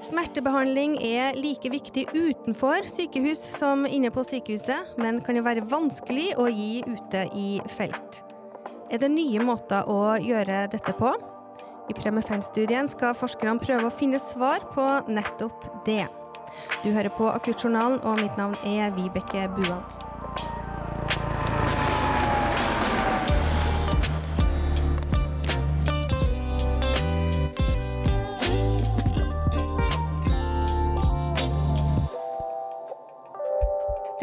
Smertebehandling er like viktig utenfor sykehus som inne på sykehuset, men kan jo være vanskelig å gi ute i felt. Er det nye måter å gjøre dette på? I Premefen-studien skal forskerne prøve å finne svar på nettopp det. Du hører på Akuttjournalen, og mitt navn er Vibeke Buan.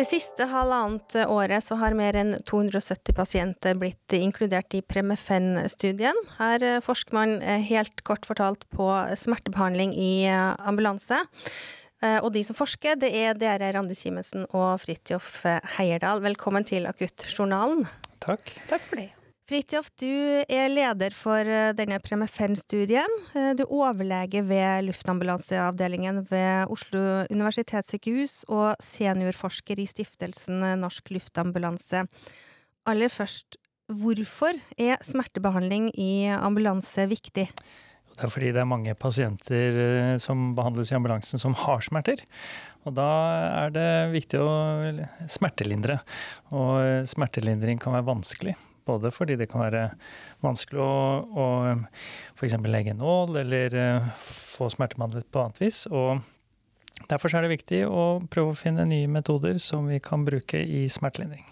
Siste halvannet året så har mer enn 270 pasienter blitt inkludert i Premefen-studien. Her forsker man helt kort fortalt på smertebehandling i ambulanse. Og de som forsker, det er dere, Randi Simensen og Fridtjof Heierdal. Velkommen til Akuttjournalen. Takk. Takk for det. Fridtjof, du er leder for eh, denne Premefen-studien. Eh, du er overlege ved luftambulanseavdelingen ved Oslo universitetssykehus og seniorforsker i stiftelsen Norsk Luftambulanse. Aller først, hvorfor er smertebehandling i ambulanse viktig? Det er fordi det er mange pasienter eh, som behandles i ambulansen som har smerter. Og da er det viktig å smertelindre. Og smertelindring kan være vanskelig. Både fordi det kan være vanskelig å, å f.eks. legge nål, eller uh, få smertebehandlet på annet vis. Og derfor er det viktig å prøve å finne nye metoder som vi kan bruke i smertelindring.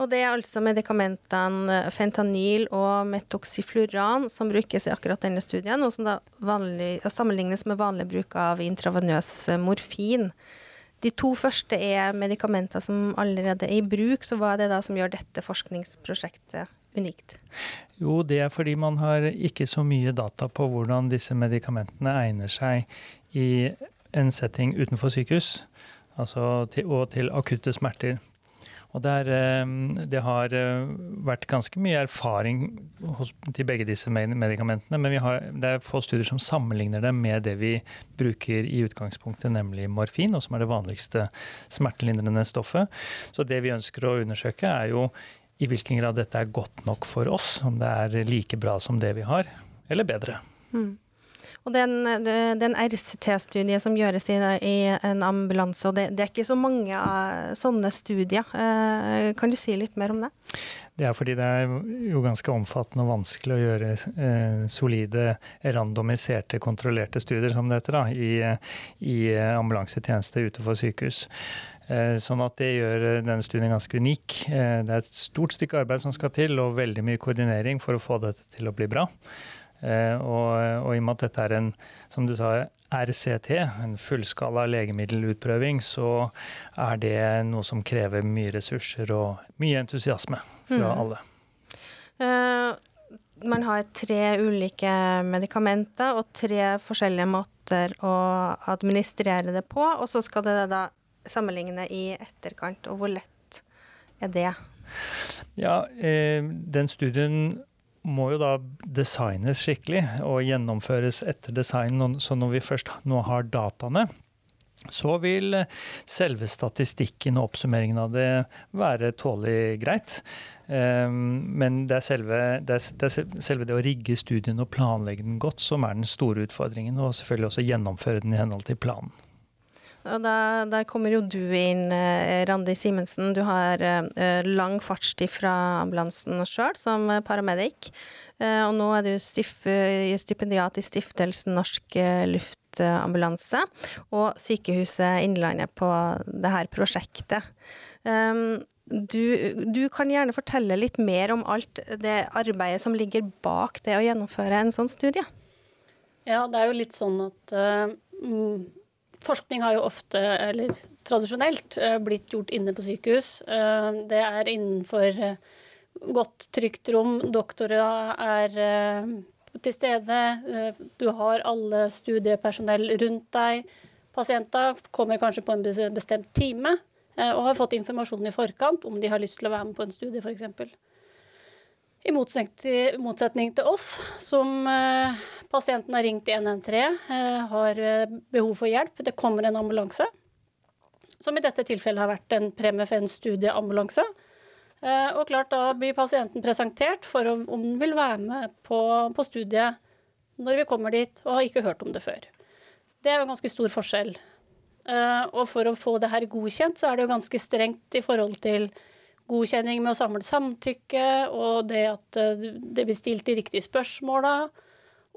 Og det er altså medikamentene fentanyl og metoxifluran som brukes i akkurat denne studien, og som da vanlig, sammenlignes med vanlig bruk av intravenøs morfin. De to første er medikamenter som allerede er i bruk, så hva er det da som gjør dette forskningsprosjektet unikt? Jo, det er fordi man har ikke så mye data på hvordan disse medikamentene egner seg i en setting utenfor sykehus, altså til, og til akutte smerter. Og der, ehm, det har eh, vært ganske mye erfaring hos, til begge disse medikamentene, men har, det er få studier som sammenligner det med det vi bruker i utgangspunktet, nemlig morfin, og som er det vanligste smertelindrende stoffet. Så det vi ønsker å undersøke, er jo i hvilken grad dette er godt nok for oss, om det er like bra som det vi har, eller bedre. Mm. Og det er en, RCT-studie som gjøres i, i, en ambulanse, og det, det, er ikke så mange uh, sånne studier. Uh, kan du si litt mer om det? Det er fordi det er jo ganske omfattende og vanskelig å gjøre eh, solide, randomiserte, kontrollerte studier, som dette da, i, i ambulansetjeneste utenfor sykehus. Sånn at det gjør denne studien ganske unik. Det er et stort stykke arbeid som skal til, og veldig mye koordinering for å få dette til å bli bra. Eh, og, og, i og med at dette er en, som du sa, RCT, en fullskala legemiddelutprøving, så er det noe som krever mye ressurser og mye entusiasme fra mm. alle. Uh, man har tre ulike medikamenter og tre forskjellige måter å administrere det på, og så skal det da sammenligne i etterkant, og hvor lett er det? Ja, eh, den studien må jo da designes skikkelig og gjennomføres etter design. Så når vi først nå har dataene, så vil selve statistikken og oppsummeringen av det være tålelig greit. Ehm, men det er, selve, det er selve det å rigge studien og planlegge den godt som er den store utfordringen, og selvfølgelig også gjennomføre den i henhold til planen. Og da, der kommer jo du inn, eh, Randi Simensen. Du har eh, lang fartstid fra ambulansen sjøl som paramedic. Eh, og nå er du stipendiat i Stiftelsen Norsk Luftambulanse og Sykehuset Innlandet på det her prosjektet. Um, du, du, kan gjerne fortelle litt mer om alt det arbeidet som ligger bak det å gjennomføre en sånn studie? Ja, det er jo litt sånn at uh, Forskning har jo ofte, eller tradisjonelt, eh, blitt gjort inne på sykehus. Eh, det er innenfor eh, godt, trygt rom. Doktorer er til stede. Du har alle studiepersonell rundt deg. Pasienter kommer kanskje på en bestemt time og har fått informasjon i forkant om de har lyst til å være med på en studie, f.eks. I motsetning til oss, som pasienten har ringt i 113, eh, har eh, behov for hjelp. Det kommer en ambulanse, som i dette tilfellet har vært en Premifen-studieambulanse. Og klart, da blir pasienten presentert for om den vil være med på, på studiet når vi kommer dit og har ikke hørt om det før. Det er jo en ganske stor forskjell. Og for å få det her godkjent, så er det jo ganske strengt i forhold til godkjenning med å samle samtykke, og det at det blir stilt de riktige spørsmåla,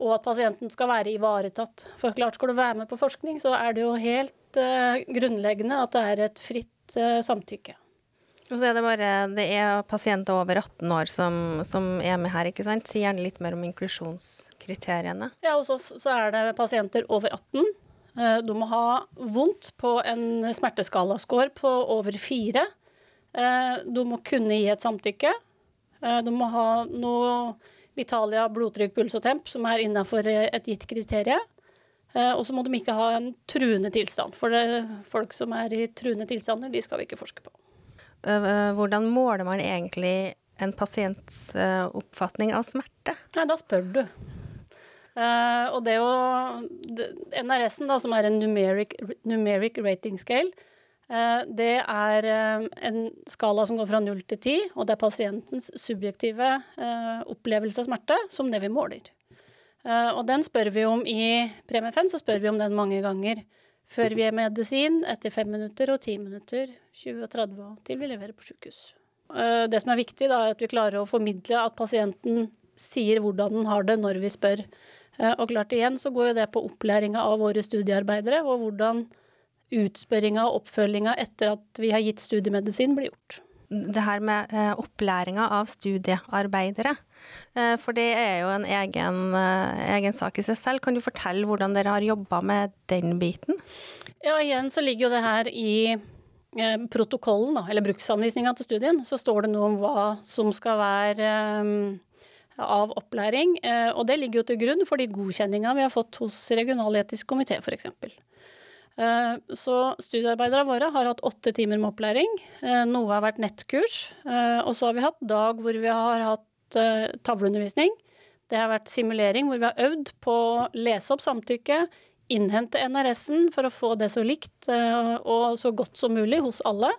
og at pasienten skal være ivaretatt. For klart, skal du være med på forskning, så er det jo helt uh, grunnleggende at det er et fritt samtykke. Og så er det bare det er pasienter over 18 år som, som er med her, ikke sant? Si gjerne litt mer om inklusjonskriteriene. Ja, hos oss så er det pasienter over 18 Eh, du må ha vondt på en smerteskalascore på over fire. Du må kunne gi et samtykke. Du må ha noe Vitalia blodtrykk, puls og temp som er innafor et gitt kriterium. Og så må de ikke ha en truende tilstand. For det, folk som er i truende tilstander, de skal vi ikke forske på. Hvordan måler man egentlig en pasients oppfatning av smerte? Nei, da spør du. Og det å NRS-en, da, som er en numeric, numeric rating scale, det er uh, en skala som går fra 0 til 10, og det er pasientens subjektive opplevelse av smerte som det vi måler. og den spør vi om i Premie5, så spør vi om den mange ganger. Før vi gir medisin, etter 5 minutter og 10 minutter, 20 og 30 og til vi leverer på sykehus. det som er viktig, da, er at vi klarer å formidle at pasienten sier hvordan den har det når vi spør. Eh, og klart igjen så går jo det på opplæringa av våre studiearbeidere, og hvordan utspørringa og oppfølginga etter at vi har gitt studiemedisin, blir gjort. Det her med eh, opplæringa av studiearbeidere, eh, for det er jo en egen, eh, egen, sak i seg selv. Kan du fortelle hvordan dere har jobba med den biten? Ja, igjen så ligger jo det her i eh, protokollen, da, eller bruksanvisninga til studien. Så står det noe om hva som skal være eh, av opplæring. Eh, og det ligger jo til grunn for de godkjenninga vi har fått hos regionaletisk komité, f.eks. Eh, så studiearbeiderne våre har hatt åtte timer med opplæring. Eh, noe har vært nettkurs. Og så har vi hatt dag hvor vi har hatt tavleundervisning. Det har vært simulering hvor vi har øvd på å lese opp samtykke, innhente NRS-en for å få det så likt og så godt som mulig hos alle.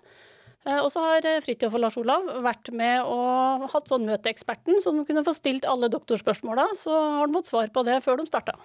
Eh, og så har eh, Fridtjof og Lars Olav vært med og hatt sånn møteeksperten, så de kunne få stilt alle doktorspørsmåla. Så har de fått svar på det før de starta.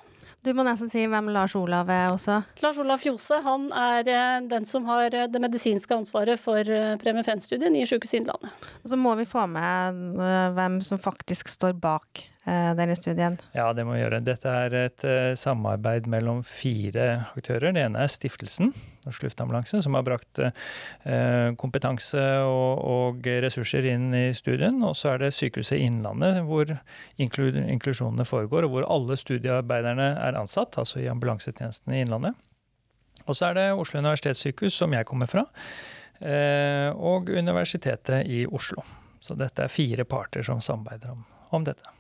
Du må nesten si hvem Lars Olav er også. Lars Olav Fjose han er eh, den som har det medisinske ansvaret for Premie 5-studien i Sykehuset Innlandet. Og så må vi få med hvem som faktisk står bak Eh, denne studien? Ja, det må vi gjøre. Dette er et uh, samarbeid mellom fire aktører. Det ene er stiftelsen Norsk Luftambulanse, som har brakt uh, kompetanse og, ressurser inn i studien. Og så er det Sykehuset Innlandet, hvor inklu inklusjonene foregår, og hvor alle studiearbeiderne er ansatt, altså i ambulansetjenesten i Innlandet. Og så er det Oslo universitetssykehus, som jeg kommer fra, og Universitetet i Oslo. Så dette er fire parter som samarbeider om, om dette.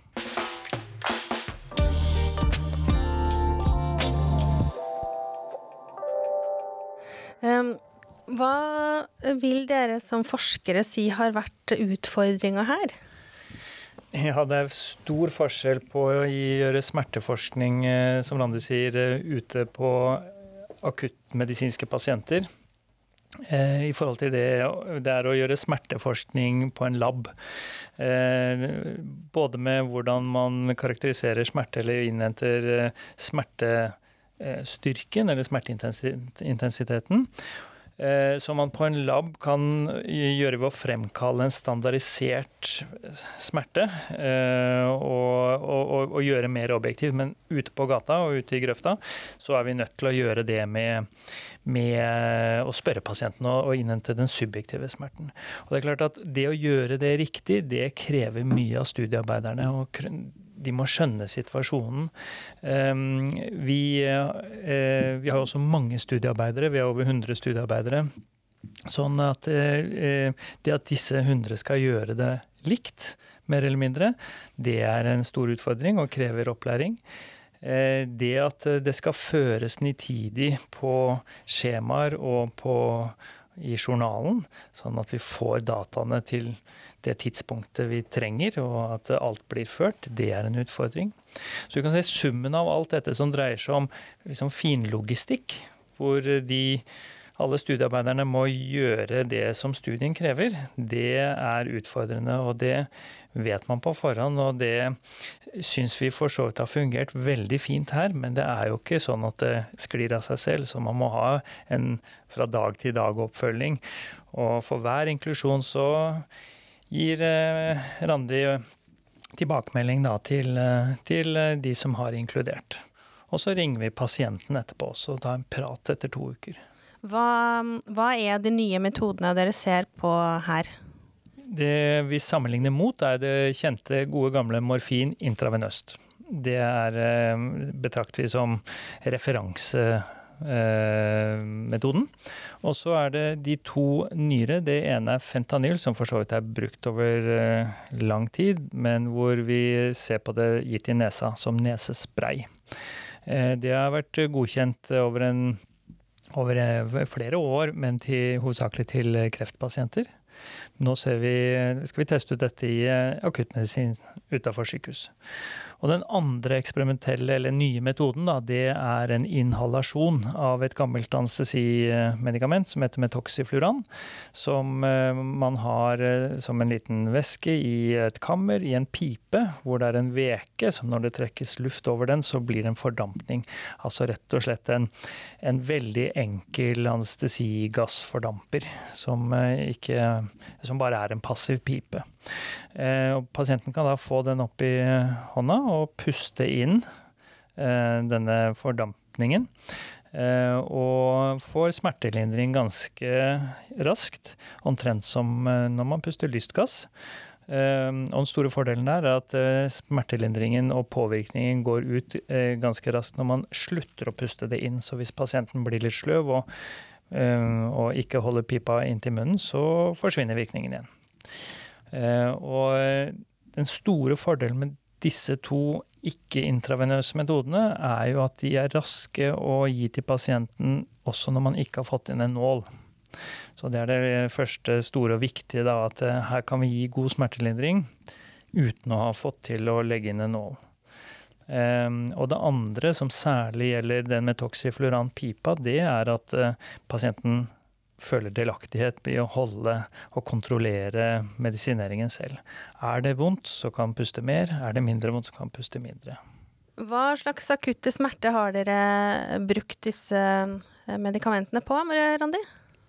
Hva vil dere som forskere si har vært utfordringa her? Ja, det er stor forskjell på å gjøre smerteforskning, eh, som Randi sier, eh, ute på akuttmedisinske pasienter. Eh, I forhold til det, det er å gjøre smerteforskning på en lab. Både med hvordan man karakteriserer smerte eller innhenter Eh, eller smerteintensiteten. Eh, som man på en lab kan gjøre ved å fremkalle en standardisert smerte. Eh, og, og, og gjøre mer objektiv. Men ute på gata og ute i grøfta så er vi nødt til å gjøre det med, med å spørre pasienten og, og innhente den subjektive smerten. Og det er klart at det å gjøre det riktig, det krever mye av studiearbeiderne. og de må skjønne situasjonen. Ehm, vi, eh, vi har også mange studiearbeidere, vi har over 100 studiearbeidere. Sånn at eh, det at disse 100 skal gjøre det likt, mer eller mindre, det er en stor utfordring og krever opplæring. Eh, det at det skal føres nitidig på skjemaer og på, i journalen, sånn at vi får dataene til det tidspunktet vi trenger, og at alt blir ført, det er en utfordring. Så du kan se summen av alt dette som dreier seg om liksom finlogistikk, hvor de alle studiearbeiderne må gjøre det som studien krever, det er utfordrende. Og det vet man på forhånd, og det syns vi for så vidt har fungert veldig fint her. Men det er jo ikke sånn at det sklir av seg selv, så man må ha en fra dag til dag-oppfølging. Og for hver inklusjon så gir eh, Randi tilbakemelding da, til, eh, til de som har inkludert. Og så ringer vi pasienten etterpå også og tar en prat etter to uker. Hva, hva er de nye metodene dere ser på her? Det vi sammenligner mot, er det kjente, gode gamle morfin intravenøst. Det er, eh, betrakter vi som referansemetoden. Og så er det de to nyere. Det ene er fentanyl, som for så vidt er brukt over eh, lang tid, men hvor vi ser på det gitt i nesa som nesespray. Eh, det har vært godkjent over, en, over eh, flere år, men til, hovedsakelig til kreftpasienter. Nå vi, skal vi teste ut dette i eh, akuttmedisin utafor sykehus. Og den andre eksperimentelle, eller nye metoden, da, det er en inhalasjon av et gammelt anestesimedikament som heter metoxifluran. Som eh, man har eh, som en liten væske i et kammer, i en pipe, hvor det er en veke som når det trekkes luft over den, så blir det en fordampning. Altså rett og slett en, en veldig enkel anestesigassfordamper som, ikke, som bare er en passiv pipe. Og pasienten kan da få den opp i hånda og puste inn eh, denne fordampningen. Eh, og får smertelindring ganske raskt, omtrent som eh, når man puster lystgass. Og den store fordelen der er at smertelindringen og påvirkningen går ut ganske raskt når man slutter å puste det inn. Så hvis pasienten blir litt sløv og, og ikke holder pipa inntil munnen, så forsvinner virkningen igjen. Og den store fordelen med disse to ikke-intravenøse metodene er jo at de er raske å gi til pasienten også når man ikke har fått inn en nål. Så det er det første store og viktige, da, at eh, her kan vi gi god smertelindring uten å ha fått til å legge inn en nål. Um, og det andre, som særlig gjelder den med toxifluran-pipa, det er at uh, pasienten føler delaktighet i å holde og kontrollere medisineringen selv. Er det vondt, så kan puste mer. Er det mindre vondt, så kan puste mindre. Hva slags akutte smerte har dere brukt disse eh, medikamentene på, Randi?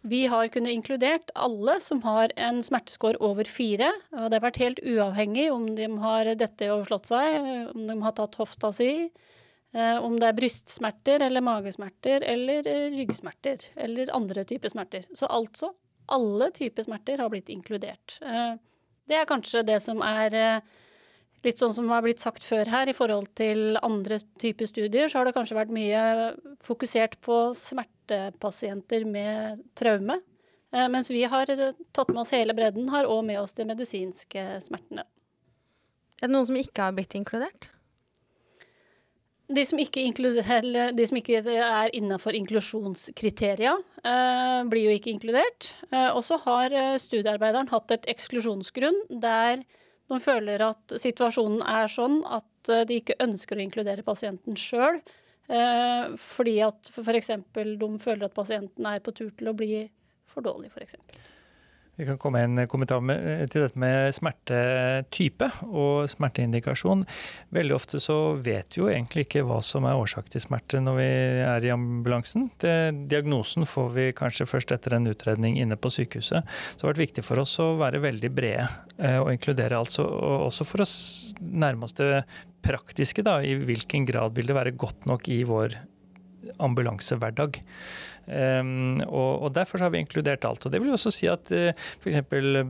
Vi har kunnet inkludert alle som har en smerteskår over fire. Og det har vært helt uavhengig om de har dette overslått seg, om de har tatt hofta si, om det er brystsmerter eller magesmerter eller eh, ryggsmerter eller andre typer smerter. Så altså, alle typer smerter har blitt inkludert. Eh, det er kanskje det som er litt sånn som har blitt sagt før her, i forhold til andre typer studier, så har det kanskje vært mye fokusert på smertepasienter med traume. Mens vi har tatt med oss hele bredden, har òg med oss de medisinske smertene. Er det noen som ikke har blitt inkludert? De som ikke, de som ikke er innafor inklusjonskriteria, eh, blir jo ikke inkludert. Eh, og så har eh, studiearbeideren hatt et eksklusjonsgrunn der de føler at situasjonen er sånn at eh, de ikke ønsker å inkludere pasienten sjøl. Eh, fordi at f.eks. de føler at pasienten er på tur til å bli for dårlig, f.eks. Vi kan komme en kommentar med, til dette med smertetype og smerteindikasjon. Veldig ofte så vet vi jo egentlig ikke hva som er årsak til smerte når vi er i ambulansen. Det, diagnosen får vi kanskje først etter en utredning inne på sykehuset. Så det har vært viktig for oss å være veldig brede eh, og inkludere alt. Og også for å nærme oss det praktiske, da. I hvilken grad vil det være godt nok i vår ambulansehverdag. Um, og, og, Derfor har vi inkludert alt. og Det vil jo også si at uh, eh, f.eks.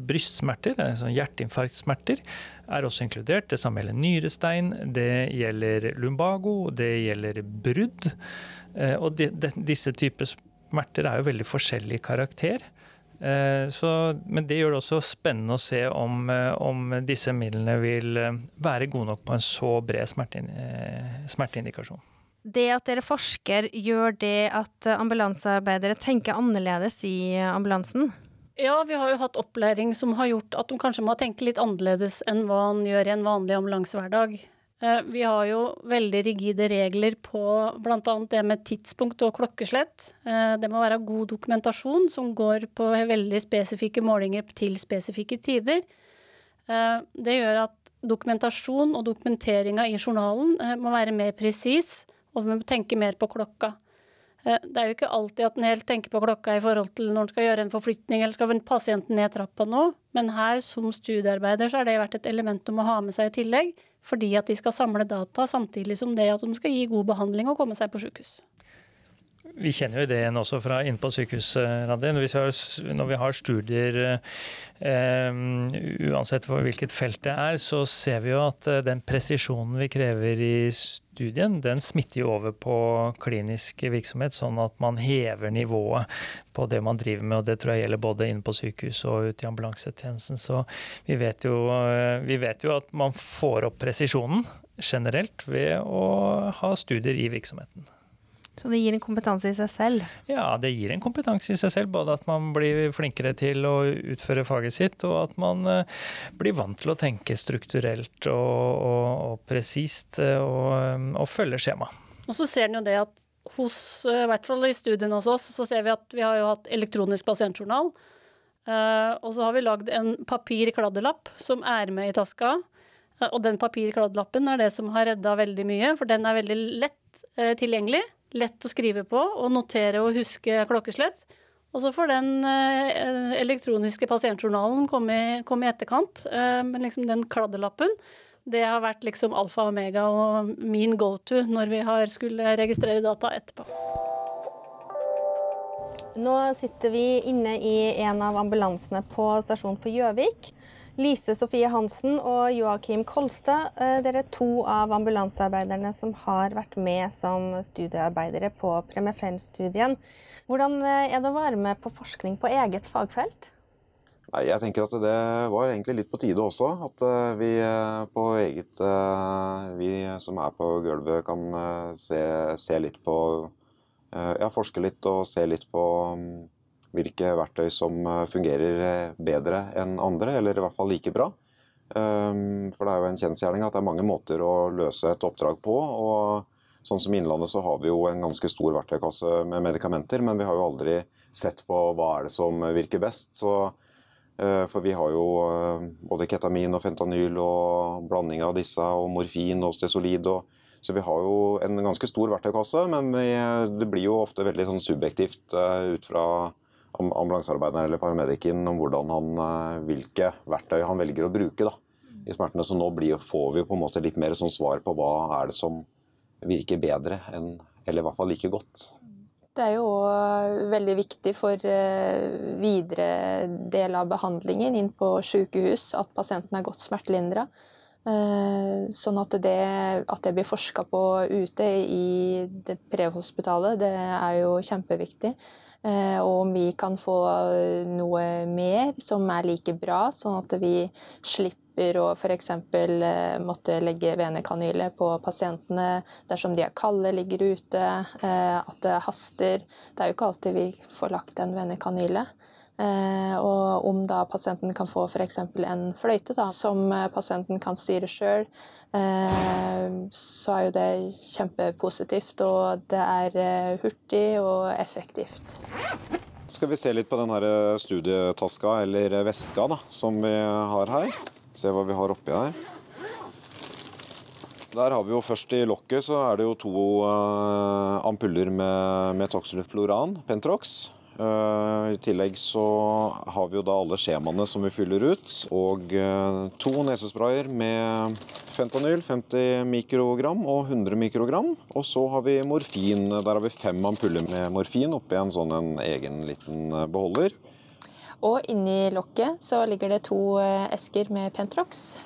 brystsmerter, altså hjerteinfarktsmerter, er også inkludert. Det samme gjelder nyrestein, det gjelder lumbago, det gjelder brudd. Uh, og de, de, disse typer smerter er jo veldig forskjellig karakter. Uh, så, men det gjør det også spennende å se om, om disse midlene vil være gode nok på en så bred smerteindikasjon det at dere forsker, gjør det at ambulansearbeidere tenker annerledes i ambulansen? Ja, vi har jo hatt opplæring som har gjort at de kanskje må tenke litt annerledes enn hva en gjør i en vanlig ambulansehverdag. Eh, vi har jo veldig rigide regler på bl.a. det med tidspunkt og klokkeslett. Eh, det må være god dokumentasjon som går på veldig spesifikke målinger til spesifikke tider. Eh, det gjør at dokumentasjon og dokumenteringa i journalen må være mer presis, og vi må tenke mer på klokka. Det er jo ikke alltid at en helt tenker på klokka i forhold til når en skal gjøre en forflytning eller skal pasienten ned trappa nå, men her som studiearbeider så har det vært et element om å ha med seg i tillegg fordi at de skal samle data samtidig som det at de skal gi god behandling og komme seg på sykehus. Vi kjenner jo ideen også fra inne på vi har, Når vi har studier, um, uansett hvilket felt det er, så ser vi jo at eh, den presisjonen vi krever i studien, den smitter jo over på klinisk virksomhet, sånn at man hever nivået på det man driver med. og Det tror jeg gjelder både inne på sykehus og ute i ambulansetjenesten. Så vi vet, jo, eh, vi vet jo at man får opp presisjonen generelt ved å ha studier i virksomheten. Så det gir en kompetanse i seg selv? Ja, det gir en kompetanse i seg selv. Både at man blir flinkere til å utføre faget sitt, og at man uh, blir vant til å tenke strukturelt og, og, og presist uh, og, og, følge skjema. Og så ser en jo det at hos, i hvert fall i studiene hos oss, så ser vi at vi har jo hatt elektronisk pasientjournal. og så har vi lagd en papir-kladdelapp som er med i taska. Og den papir-kladdelappen er det som har redda veldig mye, for den er veldig lett tilgjengelig lett å skrive på og notere og huske klokkeslett. Og så får den eh, elektroniske pasientjournalen komme i, komme i etterkant. Eh, men liksom den kladdelappen, det har vært liksom alfa og omega og min go to når vi har skulle registrere data etterpå. Nå sitter vi inne i en av ambulansene på stasjonen på Gjøvik. Lise Sofie Hansen og Joakim Kolstad, eh, dere er to av ambulansearbeiderne som har vært med som studiearbeidere på Premifen-studien. Hvordan eh, er det å være med på forskning på eget fagfelt? Nei, jeg tenker at Det var egentlig litt på tide også. At eh, vi på eget Vi som er på gulvet, kan se, se litt på Ja, forske litt og se litt på mm, hvilke verktøy som eh, fungerer eh, bedre enn andre, eller i hvert fall like bra. Ehm, for det er jo en kjensgjerning at det er mange måter å løse et oppdrag på. og Sånn som I Innlandet så har vi jo en ganske stor verktøykasse med medikamenter, men vi har jo aldri sett på hva er det som virker best. Så, eh, for vi har jo både ketamin og fentanyl og blanding av disse, og morfin og stesolid. Og, så vi har jo en ganske stor verktøykasse, men det blir jo ofte veldig sånn subjektivt ut fra ambulansearbeideren eller paramedicen om han, eh, hvilke verktøy han velger å bruke da, i smertene. Så nå blir, får vi på en måte litt mer sånn svar på hva er det som virker bedre enn, eller i hvert fall like godt. Det er jo veldig viktig for eh, videre del av behandlingen inn på sykehus at pasienten er godt smertelindra. Eh, sånn at det, at det blir forska på ute i det prehospitalet, det er jo kjempeviktig. Eh, og om vi kan få noe mer som er like bra, sånn at vi slipper å f.eks. Eh, måtte legge venekanyle på pasientene dersom de er kalde, ligger ute, at det haster. Det er jo ikke alltid vi får lagt en venekanyle. Eh, og om da pasienten kan få f.eks. en fløyte da, som eh, pasienten kan styre sjøl, eh, så er jo det kjempepositivt. Og det er hurtig og effektivt. Skal vi se litt på den studietaska, eller veska, da, som vi har her. Se hva vi har oppi her. Der har vi jo Først i lokket så er det jo to ampuller med, med toxylfloran, Pentrox. Eh, I tillegg så har vi jo da alle skjemaene som vi fyller ut, og eh, to nesesprayer med fentanyl, 50 mikrogram og 100 mikrogram. Og så har vi morfin. Der har vi fem ampuller med morfin oppi en sånn en egen liten eh, beholder. Og inni lokket så ligger det to esker med Pentrox.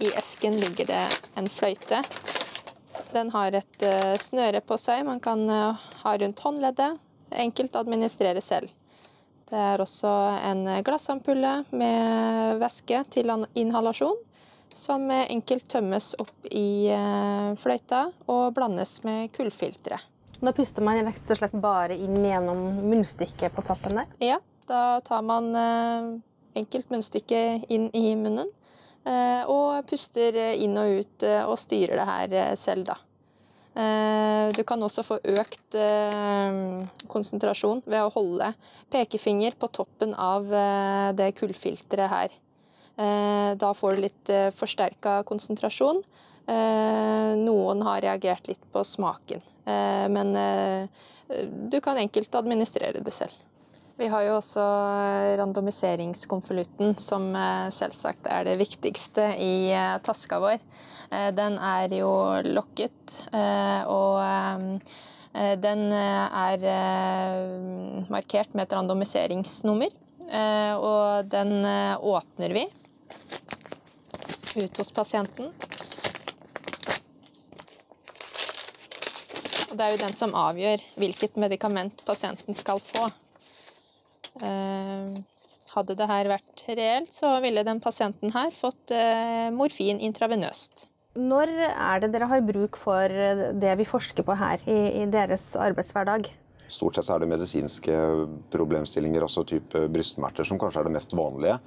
I esken ligger det en fløyte. Den har et snøre på seg man kan ha rundt håndleddet enkelt å administrere selv. Det er også en glassampulle med væske til inhalasjon, som enkelt tømmes opp i eh, fløyta og blandes med kullfiltre. Da puster man rett og slett bare inn gjennom munnstykket på toppen der? Ja, da tar man eh, enkelt munnstykke inn i munnen. og puster inn og ut og styrer det her selv, da. Du kan også få økt konsentrasjon ved å holde pekefinger på toppen av det kullfilteret her. Da får du litt forsterka konsentrasjon. Noen har reagert litt på smaken, men du kan enkelt administrere det selv. Vi har jo også randomiseringskonvolutten, som eh, selvsagt er det viktigste i eh, taska vår. Eh, den er jo lokket, og den er markert med et randomiseringsnummer. Og den åpner vi ut hos pasienten. Og det er jo den som avgjør hvilket medikament pasienten skal få. Eh, hadde det her vært reelt, så ville den pasienten her fått eh, morfin intravenøst. Når er det dere har bruk for det vi forsker på her i, i deres arbeidshverdag? Stort sett er det medisinske problemstillinger, altså type brystsmerter, som kanskje er det mest vanlige.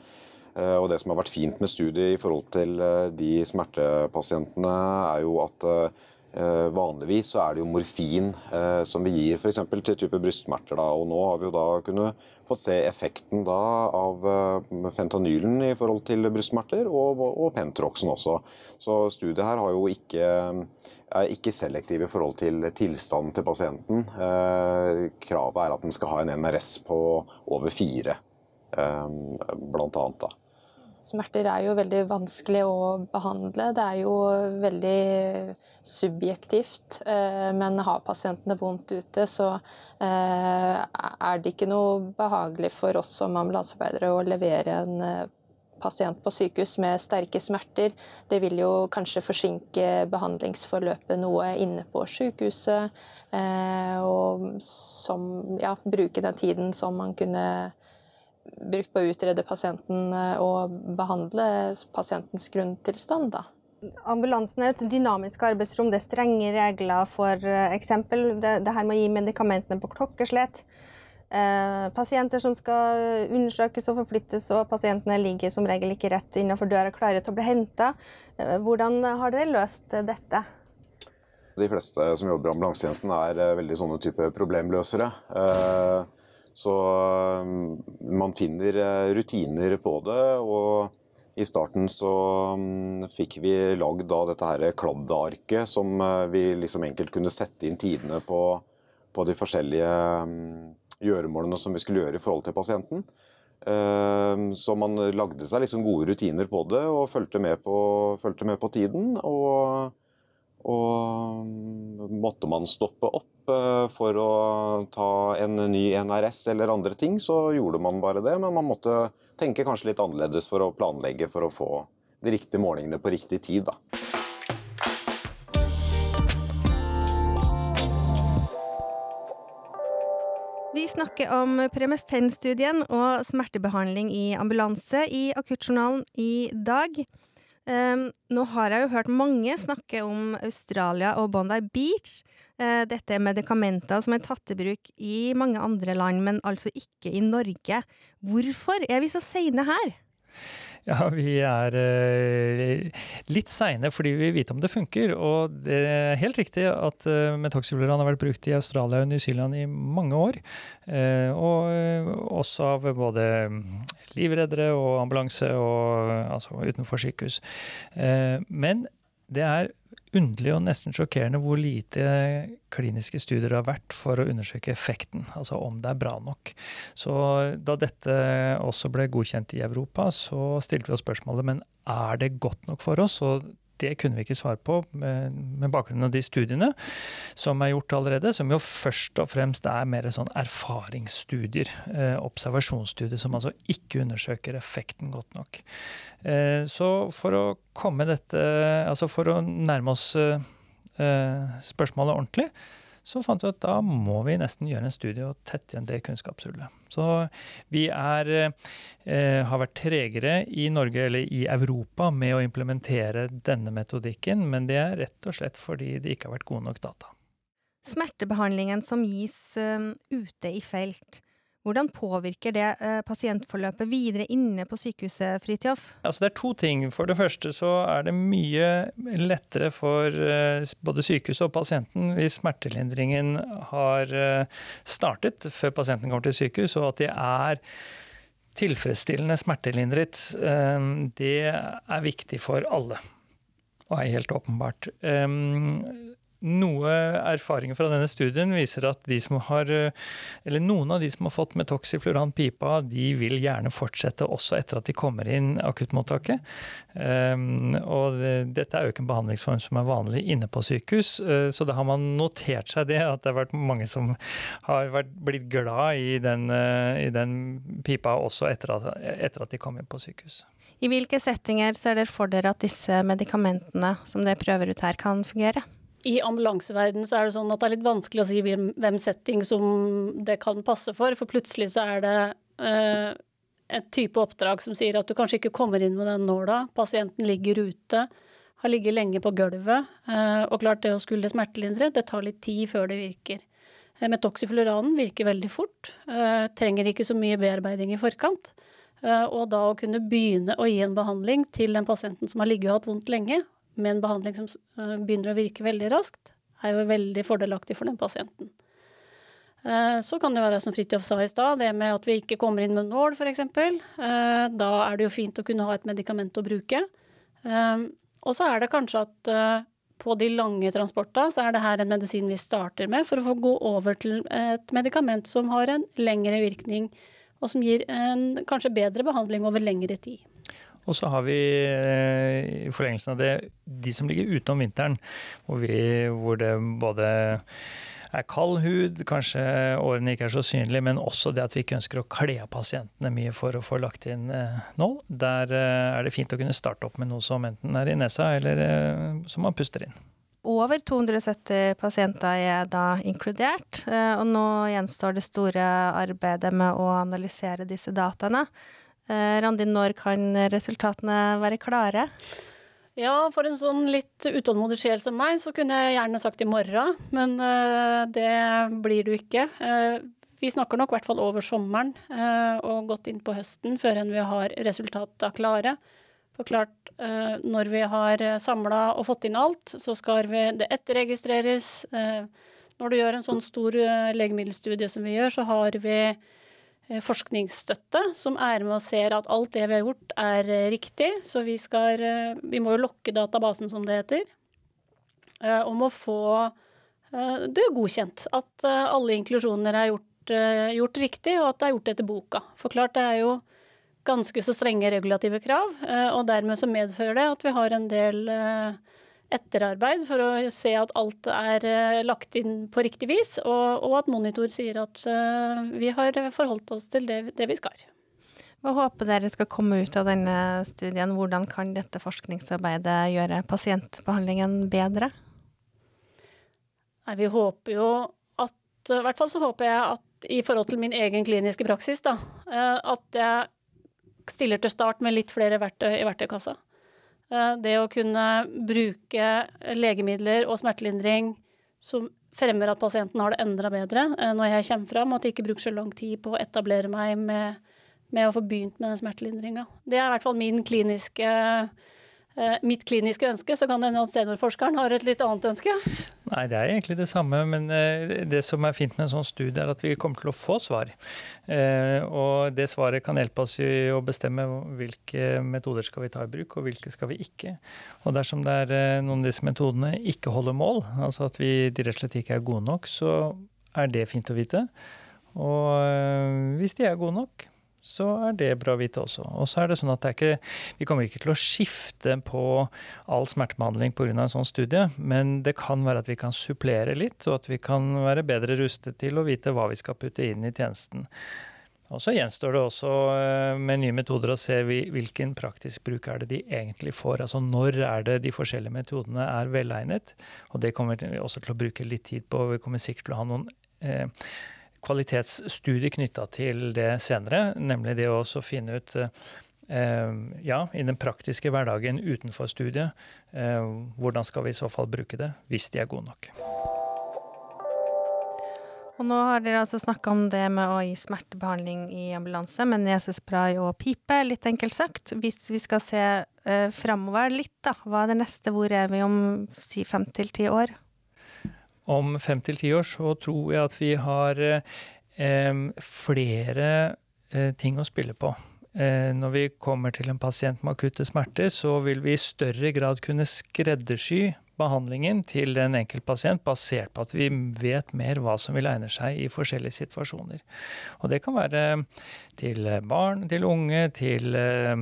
Eh, og Det som har vært fint med studiet i forhold til de smertepasientene, er jo at vanligvis så er det jo morfin eh, som vi gir f.eks. til type brystsmerter. Da. og Nå har vi jo da kunnet få se effekten da av eh, fentanylen i forhold til brystsmerter, og, og Pentroxen også. Så studiet her har jo ikke, er ikke selektiv i forhold til tilstanden til pasienten. Eh, kravet er at den skal ha en NRS på over fire, eh, blant annet. da. Smerter er jo veldig vanskelig å behandle. Det er jo veldig subjektivt. Eh, men har pasientene vondt ute, så eh, er det ikke noe behagelig for oss som ambulansearbeidere å levere en eh, pasient på sykehus med sterke smerter. Det vil jo kanskje forsinke behandlingsforløpet noe inne på sykehuset. Og som, ja, bruke den tiden som man kunne brukt på å utrede pasienten eh, og behandle pasientens grunntilstand. Da. Ambulansen er et dynamisk arbeidsrom. Det er strenge regler for eh, eksempel det, det her med å gi medikamentene på klokkeslett. Eh, pasienter som skal undersøkes og forflyttes, og pasientene ligger som regel ikke rett innenfor døra klare til å bli henta. Eh, hvordan har dere løst dette? De fleste som jobber i ambulansetjenesten er eh, veldig sånne type problemløsere. Eh, så um, man finner eh, rutiner på det. og i starten så um, fikk vi lagd da dette her kladdearket som eh, vi liksom enkelt kunne sette inn tidene på, på de forskjellige um, gjøremålene som vi skulle gjøre i forhold til pasienten. Så man lagde seg liksom gode rutiner på det og fulgte med med på tiden. og måtte man stoppe opp eh, for å ta en ny NRS eller andre ting, så gjorde man bare det. Men man måtte tenke kanskje litt annerledes for å planlegge for å få de riktige målingene på riktig tid. da. Vi snakker om Premefen-studien og smertebehandling i ambulanse i Akuttjournalen i dag. Um, nå har jeg jo hørt mange snakke om Australia og Bondi Beach. Uh, dette er medikamenter som er tatt i bruk i mange andre land, men altså ikke i Norge. Hvorfor er vi så seine her? Ja, vi er uh, litt seine fordi vi vet om det funker. Og det er helt riktig at uh, metoxyloran har vært brukt i Australia og New Zealand i mange år. Uh, og også av både livreddere og ambulanse og altså utenfor sykehus. Men det er underlig og nesten sjokkerende hvor lite kliniske studier har vært for å undersøke effekten, altså om det er bra nok. Så da dette også ble godkjent i Europa, så stilte vi oss spørsmålet men er det godt nok for oss? Og det kunne vi ikke svare på med, med, bakgrunn av de studiene som er gjort allerede, som jo først og fremst er mer sånn erfaringsstudier. Eh, observasjonsstudier som altså ikke undersøker effekten godt nok. Eh, så for å komme dette Altså for å nærme oss eh, spørsmålet ordentlig, så fant vi at da må vi nesten gjøre en studie og tette igjen det kunnskapshullet. Så vi er, eh, har vært tregere i Norge eller i Europa med å implementere denne metodikken, men det er rett og slett fordi det ikke har vært gode nok data. Smertebehandlingen som gis uh, ute i felt, Hvordan påvirker det eh, pasientforløpet videre inne på sykehuset, Fridtjof? Altså det er to ting. For det første så er det mye lettere for eh, både sykehuset og pasienten hvis smertelindringen har eh, startet før pasienten kommer til sykehus, og at de er tilfredsstillende smertelindret. Det er viktig for alle, og er helt åpenbart. Noe erfaringer fra denne studien viser at de som har, eller noen av de som har fått metoxifluran pipa, de vil gjerne fortsette også etter at de kommer inn akuttmottaket. Um, og dette er jo ikke en behandlingsform som er vanlig inne på sykehus, uh, så da har man notert seg det, at det har vært mange som har vært, blitt glad i den, uh, i den pipa også etter at, etter at de kom inn på sykehus. I hvilke settinger ser dere for dere at disse medikamentene som dere prøver ut her, kan fungere? I ambulanseverdenen så er det sånn at det er litt vanskelig å si hvem, setting som det kan passe for, for plutselig så er det eh, et type oppdrag som sier at du kanskje ikke kommer inn med den nåla, pasienten ligger ute, har ligget lenge på gulvet, eh, og klart det å skulle smertelindre, det tar litt tid før det virker. Eh, Metoxifluranen virker veldig fort, eh, trenger ikke så mye bearbeiding i forkant. Og da å kunne begynne å gi en behandling til den pasienten som har ligget og hatt vondt lenge, med en behandling som eh, begynner å virke veldig raskt, er jo veldig fordelaktig for den pasienten. Eh, så kan det være som Fridtjof sa i stad, det med at vi ikke kommer inn med nål f.eks. Eh, da er det jo fint å kunne ha et medikament å bruke. Og så er det kanskje at på de lange transporta så er det her en medisin vi starter med for å få gå over til et medikament som har en lengre virkning, og som gir en kanskje bedre behandling over lengre tid. Og så har vi eh, i forlengelsen av det de som ligger ute om vinteren, hvor, vi, hvor det både er kald hud, kanskje årene ikke er så synlige, men også det at vi ikke ønsker å kle av pasientene mye for å få lagt inn eh, nål. Der eh, er det fint å kunne starte opp med noe som enten er i nesa, eller som man puster inn. Over 270 pasienter er da inkludert, og nå gjenstår det store arbeidet med å analysere disse dataene. Eh, Randi, når kan resultatene være klare? Ja, for en sånn litt utålmodig sjel som meg, så kunne jeg gjerne sagt i morgen, men uh, det blir du ikke. Uh, vi snakker nok i hvert fall over sommeren og gått inn på høsten før enn vi har resultatene klare. For klart, når vi har samla og fått inn alt, så skal det etterregistreres. Når du gjør en sånn stor legemiddelstudie som vi gjør, så har vi Eh, forskningsstøtte som er med og ser at alt det vi har gjort, er eh, riktig. Så vi skal eh, Vi må jo lokke databasen, som det heter, om å få det godkjent. At alle inklusjoner er gjort, gjort riktig, og at det er gjort etter boka. For klart, det er jo ganske så strenge regulative krav, og dermed så medfører det at vi har en del etterarbeid for å se at alt er eh, lagt inn på riktig vis, og, og at monitor sier at uh, vi har forholdt oss til det, det, vi skal. Hva håper dere skal komme ut av denne studien? Hvordan kan dette forskningsarbeidet gjøre pasientbehandlingen bedre? Nei, vi håper jo at I hvert fall så håper jeg at i forhold til min egen kliniske praksis, da, eh, at jeg stiller til start med litt flere verktøy i verktøykassa. Eh, det å kunne bruke legemidler og smertelindring som fremmer at pasienten har det enda bedre eh, når jeg kommer fram, at jeg ikke bruker så lang tid på å etablere meg med, med å få begynt med den smertelindringa. Det er i hvert fall min kliniske Eh, mitt kliniske ønske, så kan det hende at seniorforskeren har et litt annet ønske? Nei, det er egentlig det samme, men eh, det som er fint med en sånn studie, er at vi kommer til å få svar. Eh, og det svaret kan hjelpe oss i å bestemme hvilke metoder skal vi ta i bruk, og hvilke skal vi ikke. Og dersom det er noen av disse metodene ikke holder mål, altså at vi rett og slett ikke er gode nok, så er det fint å vite. Og hvis de er gode nok, så er det bra å vite også. Og så er det sånn at det er ikke, Vi kommer ikke til å skifte på all smertebehandling pga. en sånn studie, men det kan være at vi kan supplere litt, og at vi kan være bedre rustet til å vite hva vi skal putte inn i tjenesten. Og Så gjenstår det også eh, med nye metoder å se hvilken praktisk bruk er det de egentlig får. Altså når er det de forskjellige metodene er velegnet. Og det kommer vi også til å bruke litt tid på. Vi kommer sikkert til å ha noen eh, kvalitetsstudie knytta til det senere, nemlig det å finne ut eh, ja, i den praktiske hverdagen utenfor studiet, eh, hvordan skal vi i så fall bruke det, hvis de er gode nok. Og nå har dere altså snakka om det med å gi smertebehandling i ambulanse med nesespray og pipe, litt enkelt sagt. Hvis vi skal se eh, framover litt, da, hva er det neste? Hvor er vi om si fem til ti år? Om fem til ti år så tror jeg at vi har eh, flere eh, ting å spille på. Eh, når vi kommer til en pasient med akutte smerter, så vil vi i større grad kunne skreddersy behandlingen til en enkelt pasient basert på at vi vet mer hva som vil egne seg i forskjellige situasjoner. Og det kan være til barn, til unge, til uh,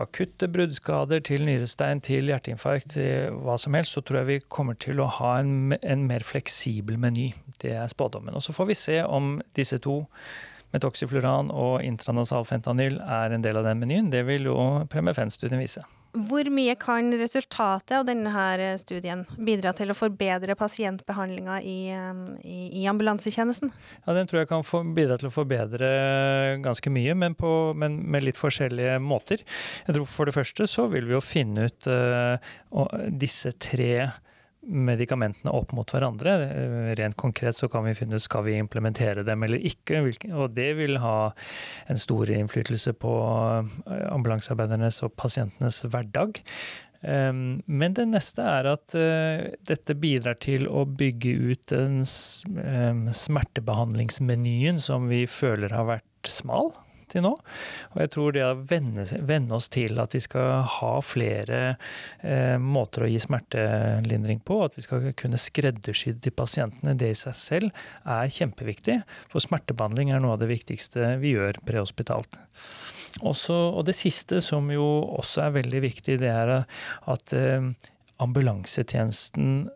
akutte bruddskader, til nyrestein, til hjerteinfarkt, til hva som helst. Så tror jeg vi kommer til å ha en, en mer fleksibel meny. Det er spådommen. Og så får vi se om disse to Metoxifluran og intranasal fentanyl er en del av den menyen. Det vil jo Premefen-studien vise. Hvor mye kan resultatet av denne her studien bidra til å forbedre pasientbehandlinga i, i, i, ambulansetjenesten? Ja, Den tror jeg kan bidra til å forbedre ganske mye, men, på, men, med litt forskjellige måter. Jeg tror For det første så vil vi jo finne ut uh, disse tre medikamentene opp mot hverandre. Eh, rent konkret så kan vi finne ut skal vi implementere dem eller ikke. Og det vil ha en stor innflytelse på eh, ambulansearbeidernes og pasientenes hverdag. Ehm, men det neste er at eh, dette bidrar til å bygge ut den smertebehandlingsmenyen som vi føler har vært smal til nå. Og jeg tror det å venne, venne oss til at vi skal ha flere eh, måter å gi smertelindring på, at vi skal kunne skreddersy til pasientene, det i seg selv er kjempeviktig. For smertebehandling er noe av det viktigste vi gjør prehospitalt. Også, og det siste, som jo også er veldig viktig, det er at eh, ambulansetjenesten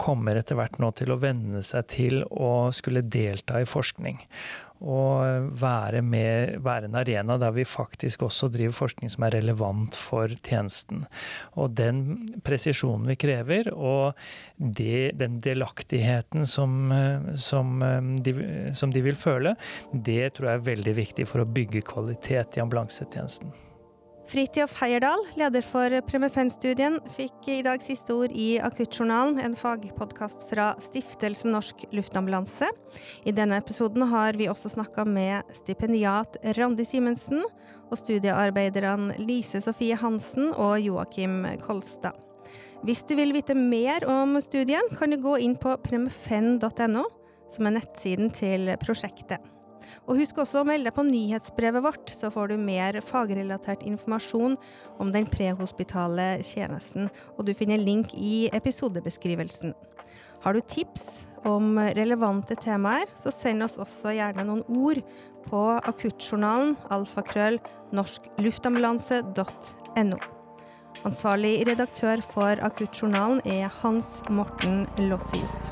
kommer etter hvert nå til å venne seg til å skulle delta i forskning og være, med, være, en arena der vi faktisk også driver forskning som er relevant for tjenesten. Og den presisjonen vi krever, og det, den delaktigheten som, som, de, som de vil føle, det tror jeg er veldig viktig for å bygge kvalitet i ambulansetjenesten. Fridtjof Heierdal, leder for Premefen-studien, fikk i dag siste ord i Akuttjournalen, en fagpodkast fra Stiftelsen Norsk Luftambulanse. I denne episoden har vi også snakka med stipendiat Randi Simensen og studiearbeiderne Lise Sofie Hansen og Joakim Kolstad. Hvis du vil vite mer om studien, kan du gå inn på premifen.no, som er nettsiden til prosjektet. Og husk også å melde deg på nyhetsbrevet vårt, så får du mer fagrelatert informasjon om den prehospitale tjenesten, og du finner link i episodebeskrivelsen. Har du tips om relevante temaer, så send oss også gjerne noen ord på akuttjournalen alfakrøll norskluftambulanse.no. Ansvarlig redaktør for Akuttjournalen er Hans Morten Lossius.